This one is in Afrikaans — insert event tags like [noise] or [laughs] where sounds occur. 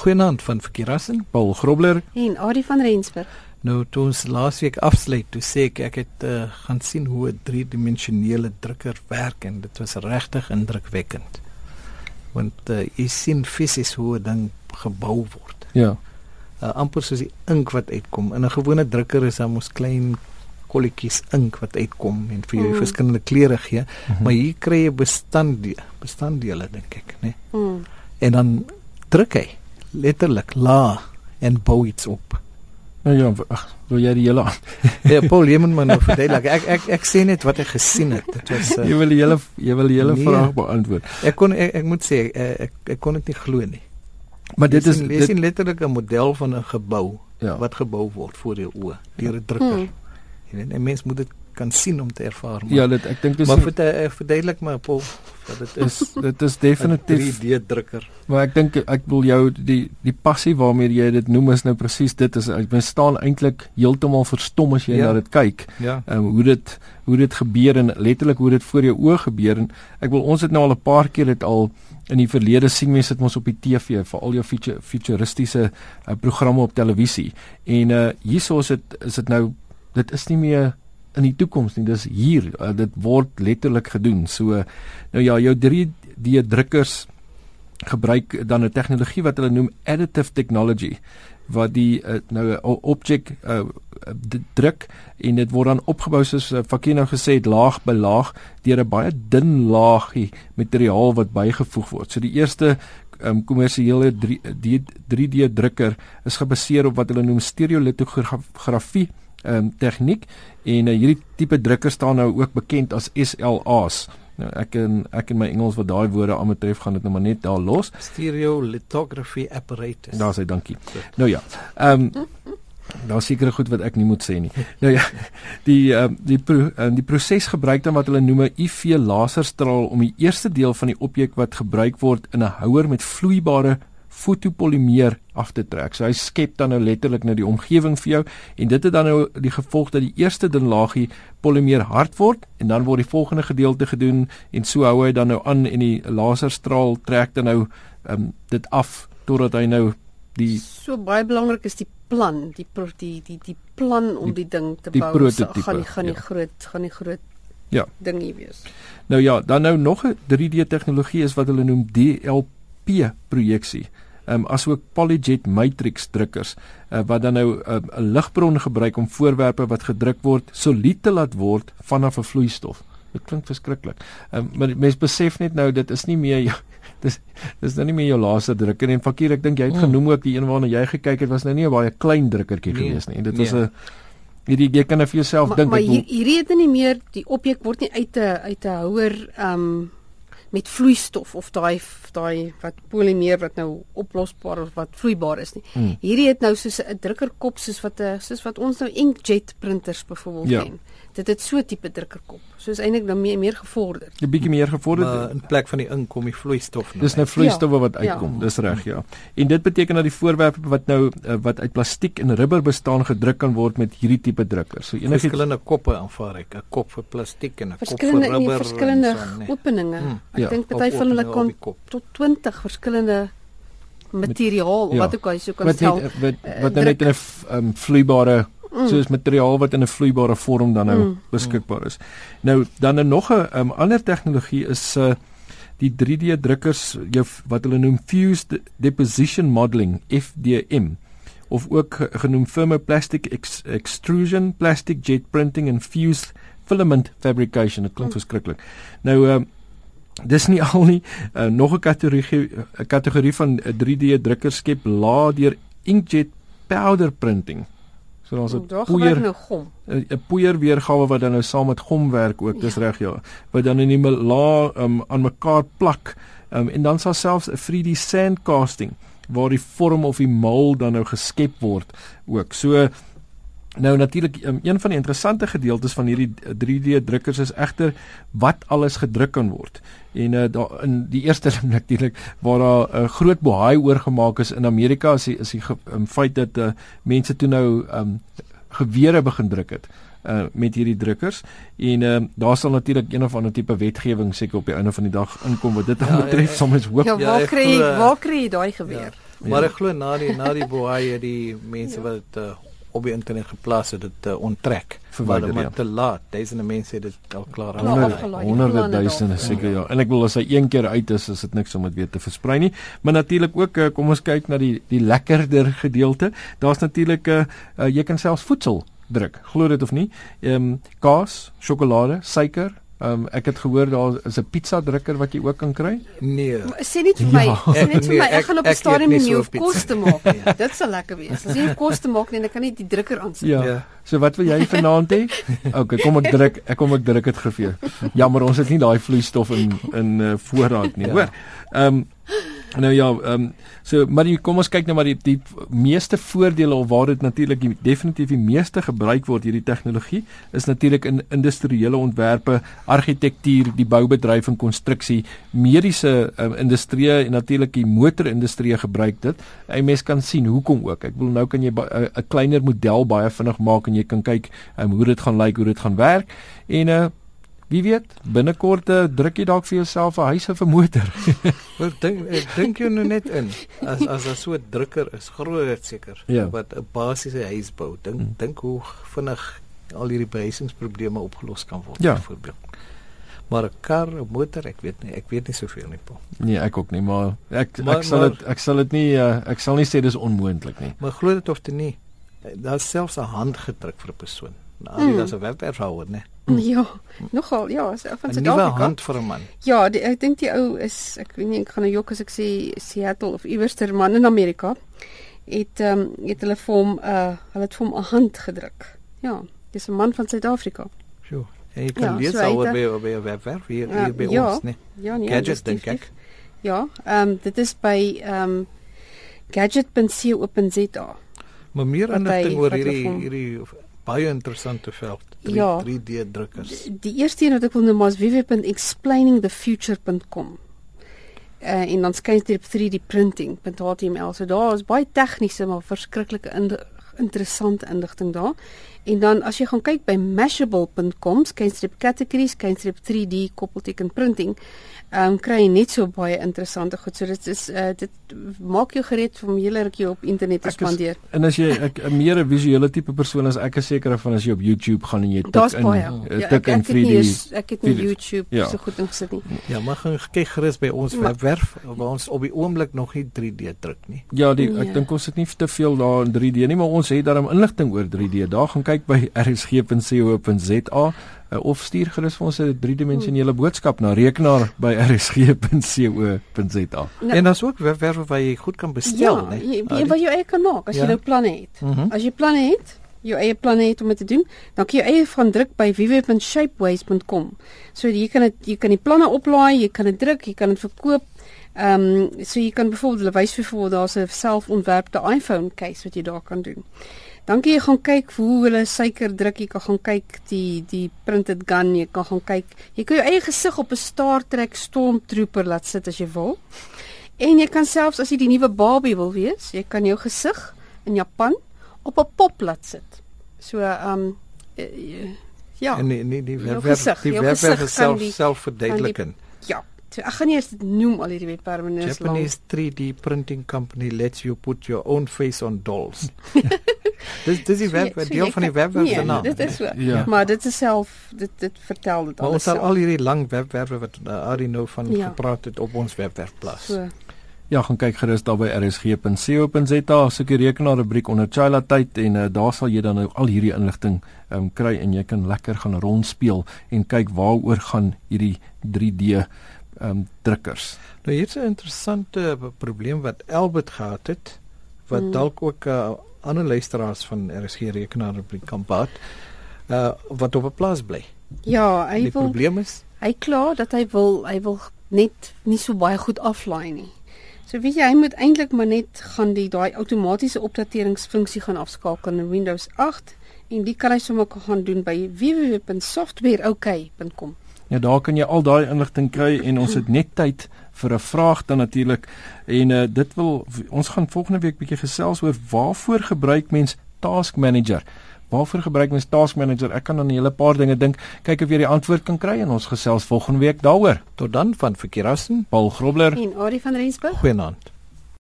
Goeienaand van Verkeerassen, Paul Grobler en Adie van Rensburg. Nou toe ons laasweek afsluit, toe sê ek ek het uh, gaan sien hoe 'n driedimensionele drukker werk en dit was regtig indrukwekkend. Want uh, jy sien fisies hoe 'n ding gebou word. Ja. Uh, amper soos die ink wat uitkom. In 'n gewone drukker is daar mos klein kolletjies ink wat uitkom en vir jou mm. verskillende kleure gee, mm -hmm. maar hier kry jy bestanddele, bestanddele dink ek, né? Nee? Mm. En dan druk hy letterlik la en bou iets op. Nou ja, ag, wil jy die hele Ja, Paul, jy moet my nou [laughs] verduidelik. Ek ek ek sê net wat ek gesien het. Dit was uh, Jy wil die hele jy wil die hele nee, vraag beantwoord. Ek kon ek, ek moet sê ek, ek ek kon dit nie glo nie. Maar dit is dit is letterlik 'n model van 'n gebou ja. wat gebou word voor jou oë deur 'n drukker. Hmm. Jy weet, 'n mens moet dit kan sien om te ervaar. Maar, ja, dit ek dink dis Maar vir te verduidelik my Paul wat dit is. dit is definitief 3D drukker. Maar ek dink ek wil jou die die passie waarmee jy dit noem is nou presies dit is ek ben staan eintlik heeltemal verstom as jy ja. na dit kyk. Ja. Ehm um, hoe dit hoe dit gebeur en letterlik hoe dit voor jou oë gebeur en ek wil ons het nou al 'n paar keer dit al in die verlede sien mense dit mos op die TV vir al jou future, futuristiese uh, programme op televisie. En uh hierso is dit is dit nou dit is nie meer in die toekoms nie. Dis hier. Uh, dit word letterlik gedoen. So nou ja, jou 3D drukkers gebruik dan 'n tegnologie wat hulle noem additive technology wat die uh, nou 'n objek uh, druk en dit word dan opgebou soos uh, Fakkie nou gesê het laag by laag deur 'n baie dun laagie materiaal wat bygevoeg word. So die eerste um, kommersiële 3D drukker is gebaseer op wat hulle noem stereolitografie ehm um, tegniek en uh, hierdie tipe drukker staan nou ook bekend as SLA's. Nou ek en ek in my Engels wat daai woorde aan betref gaan dit nou maar net daar los. Stereo lithography apparatus. Daar sê dankie. Nou ja. Ehm um, Daar seker goed wat ek nie moet sê nie. Nou ja, die uh, die pro, uh, die proses gebruik dan wat hulle noem 'n UV laserstraal om die eerste deel van die objek wat gebruik word in 'n houer met vloeibare fotopolimeer af te trek. So hy skep dan nou letterlik nou die omgewing vir jou en dit het dan nou die gevolg dat die eerste dun laagie polimeer hard word en dan word die volgende gedeelte gedoen en so hou hy dan nou aan en die laserstraal trek dan nou um, dit af totdat hy nou die So baie belangrik is die plan, die die die die plan om die, die ding te die bou. So, gaan die gaan die ja. groot gaan die groot Ja. ding hier wees. Nou ja, dan nou nog 'n 3D tegnologie is wat hulle noem DLP projeksie um, asook polyjet matrix drukkers uh, wat dan nou ehm, 'n uh, ligbron gebruik om voorwerpe wat gedruk word solied te laat word vanaf 'n vloeistof. Dit klink verskriklik. Um, maar mense besef net nou dit is nie meer jou dis dis nou nie meer jou laaste drukker en fakir ek dink jy het mm. genoem ook die een waarna jy gekyk het was nou nie 'n baie klein drukkertjie nee, gewees nie. Dit was 'n nee. hierdie jy kan nou vir jouself dink maar hier, hierdie het nie meer die objek word nie uit 'n uit 'n houer um met vloeistof of daai daai wat polimeer wat nou oplosbaar of wat vloeibaar is nie. Hmm. Hierdie het nou soos 'n drukkerkop soos wat 'n soos wat ons nou inkjet printers byvoorbeeld ja. ken. Dit het so tipe drukkerkop. Soos eintlik dan meer meer gevorderd. 'n Bietjie meer gevorderd maar in plek van die ink kom die vloeistof nou. Dis nou vloeistowwe ja. wat uitkom. Ja. Dis reg, ja. En dit beteken dat die voorwerpe wat nou uh, wat uit plastiek en rubber bestaan gedruk kan word met hierdie tipe drukkers. So enige verskillende koppe aanvaar ek, 'n kop vir plastiek en 'n kop vir rubber. Nee, verskillende so, nee. openinge. Hmm. Ek ja. dink party van hulle kan tot 20 verskillende materiaal met, ja. wat ook al jy so kan stel. Wat wat, wat nou net 'n um, vloeibare mm. soos materiaal wat in 'n vloeibare vorm dan nou mm. beskikbaar is. Nou dan 'n nog 'n um, ander tegnologie is uh die 3D drukkers wat hulle noem fused deposition modeling FDM of ook genoem thermoplastic ex extrusion, plastic jet printing en fused filament fabrication. Dit klink mm. verskriklik. Nou uh dis nie [laughs] al nie uh, nog 'n kategorie 'n kategorie van 'n 3D drukker skep laer deur inkjet powder printing. So daar's 'n poeier 'n poeier weergawe wat dan nou saam met gom werk ook, dis ja. reg ja. Wat dan in die la um, aan mekaar plak. Um, en dan sal selfs 'n 3D sand casting waar die vorm of die mal dan nou geskep word ook. So Nou natuurlik um, een van die interessante gedeeltes van hierdie 3D drukkers is egter wat alles gedruk kan word. En uh, daar in die eerste [laughs] natuurlik waar daar 'n uh, groot bohaai oorgemaak is in Amerika is die, is die um, feit dat uh, mense toe nou um, gewere begin druk het uh met hierdie drukkers en uh daar sal natuurlik een of ander tipe wetgewing seker op die einde van die dag inkom wat dit ja, betref ja, ja. soms hoop ja waar kry jy waar kry jy daai geweer ja. Maar ek glo na die na die boei die mense ja. wat uh, op die internet geplaas het dit uh, onttrek verwyder maar te laat. Duisende mense het dit al klaar afgelaai. Honderde duisende seker ja. En ek wil as hy een keer uit is, is dit niks om dit weer te versprei nie. Maar natuurlik ook uh, kom ons kyk na die die lekkerder gedeelte. Daar's natuurlik 'n uh, uh, jy kan selfs voedsel druk. Glo dit of nie. Ehm um, kaas, sjokolade, suiker, um, ek het gehoor daar is 'n pizza drukker wat jy ook kan kry. Nee. Sê net vir my, ja. sê net vir my, ek, ek gaan op 'n stadium nie hoef kos te maak nie. [laughs] ja. Dit sal lekker wees. As jy kos te maak nie, dan kan jy die drukker aansit. Ja. ja. So wat wil jy vanaand hê? [laughs] OK, kom ek druk, ek kom ek druk dit vir jou. Jammer, ons het nie daai vloeistof in in uh, voorraad nie. Ja. Hoor. Ehm um, Nou ja, ehm um, so maar die, kom ons kyk nou maar die die meeste voordele of waar dit natuurlik definitief die meeste gebruik word hierdie tegnologie is natuurlik in industriële ontwerpe, argitektuur, die boubedryf en konstruksie, mediese um, industrie en natuurlik die motorindustrie gebruik dit. 'n Mens kan sien hoekom ook. Ek bedoel nou kan jy 'n kleiner model baie vinnig maak en jy kan kyk um, hoe dit gaan lyk, hoe dit gaan werk en 'n uh, eh, Wie weet, binnekort uh, druk jy dalk vir jouself 'n huis of 'n motor. [laughs] Ek dink ek dink jy nou net in as as daar so 'n drukker is, groot seker ja. wat 'n basiese huis bou. Dink hmm. dink hoe vinnig al hierdie behuisingsprobleme opgelos kan word ja. byvoorbeeld. Maar 'n kar, 'n motor, ek weet nie, ek weet nie soveel nie, Paul. Nee, ek ook nie, maar ek maar, ek sal dit ek sal dit nie uh, ek sal nie sê dis onmoontlik nie. Maar glo dit of dit nie. Daar's selfs 'n handgedruk vir 'n persoon. Nou, mm. dis 'n webwerfhouer, né? Mm. Ja, nogal, ja, so van Suid-Afrika. 'n hand vir 'n man. Ja, die, ek dink die ou is ek weet nie ek gaan nou jok as ek sê Seattle of iewerster man in Amerika het ehm um, het hulle vir hom 'n uh, hulle het vir hom 'n hand gedruk. Ja, dis 'n man van Suid-Afrika. Sjoe. En jy kan ja, lees so oor by by webwerf hier uh, hier by ja, ons, né? Ja, nee, Gadgets dink ek. Ja, ehm um, dit is by ehm um, gadget.co.za. Maar meer inligting oor hierdie hierdie baie interessante veld. 3, ja. 3D drukkers. Die, die eerste een wat ek wil noem is www.explainingthefuture.com. Uh, en dan skyn dit op 3D printing.html. So daar is baie tegniese maar verskriklike interessante inligting daar. En dan as jy gaan kyk by mashable.com, skyn dit op categories, skyn dit op 3D koppelteken printing ehm um, kry net so baie interessante goed. So dit is uh, dit maak jou gereed om hele rukkie op internet te spandeer. Is, en as jy 'n [laughs] meer 'n visuele tipe persoon is, ek is seker van as jy op YouTube gaan en jy tik in baie. Uh, tik ja, in 3D. Is, ek het nie YouTube ja. so goed ingesit nie. Ja, maar gaan kyk gerus by ons webwerf waar ons op die oomblik nog nie 3D druk nie. Ja, die, ek ja. dink ons het nie te veel daar in 3D nie, maar ons het daarom inligting oor 3D. Daar gaan kyk by rsg.co.za uh, of stuur gerus vir ons 'n driedimensionele boodskap na rekenaar by rsg.co.za. Nou, en daar's ook webwerwe waar jy goed kan bestel, ja, né? Ja, wat jy eie kan maak as ja. jy nou planne het. Mm -hmm. As jy planne het, jou eie planne het om dit te doen, dan kan jy eie van druk by www.shapeways.com. So jy kan dit jy kan die planne oplaai, jy kan dit druk, jy kan dit verkoop. Ehm um, so jy kan byvoorbeeld wys vir voor daar's 'n selfontwerpte iPhone case wat jy daar kan doen. Dan kan jy gaan kyk hoe hulle suiker druk, jy kan gaan kyk die die printed gun, jy kan gaan kyk. Jy kan jou eie gesig op 'n Star Trek Stormtrooper laat sit as jy wil. En jy kan selfs as jy die nuwe Barbie wil wees, jy kan jou gesig in Japan op 'n pop laat sit. So ehm um, ja. En nee nee die webwerf die webwerf self selfverduideliking. Ja. So ek gaan nie eers noem al hierdie webwerwe nie. Japanese 3D printing company lets you put your own face on dolls. [laughs] dis dis die web so, deel van die webwerf se naam. Dit is so. Ja. Maar dit is self dit dit vertel dit alles. Ons sal al hierdie lang webwerwe wat uh, Ari nou van ja. gepraat het op ons webwerf plaas. So. Ja, gaan kyk gerus daar by rsg.co.za, soek die rekenaar rubriek onder Chila tyd en uh, daar sal jy dan nou al hierdie inligting um, kry en jy kan lekker gaan rondspeel en kyk waaroor gaan hierdie 3D um, ehm, drukkers. Nou hier's 'n interessante probleem wat Albert gehad het wat hmm. dalk ook uh, ander luisteraars van RSG rekenaar op die kampad uh wat op 'n plaas bly. Ja, hy die wil Die probleem is hy kla dat hy wil hy wil net nie so baie goed aflaai nie. So weet jy, moet eintlik maar net gaan die daai outomatiese opdateringsfunksie gaan afskakel in Windows 8 en dit kan hy sommer gaan doen by www.softwareok.com. Ja, daar kan jy al daai inligting kry en ons het net tyd vir 'n vraag dan natuurlik en uh, dit wil ons gaan volgende week bietjie gesels oor waarvoor gebruik mens Task Manager. Waarvoor gebruik mens Task Manager? Ek kan aan 'n hele paar dinge dink. Kyk of jy die antwoord kan kry en ons gesels volgende week daaroor. Tot dan van Verkeerausen, Paul Grobler en Ari van Rensburg. Goeienaand.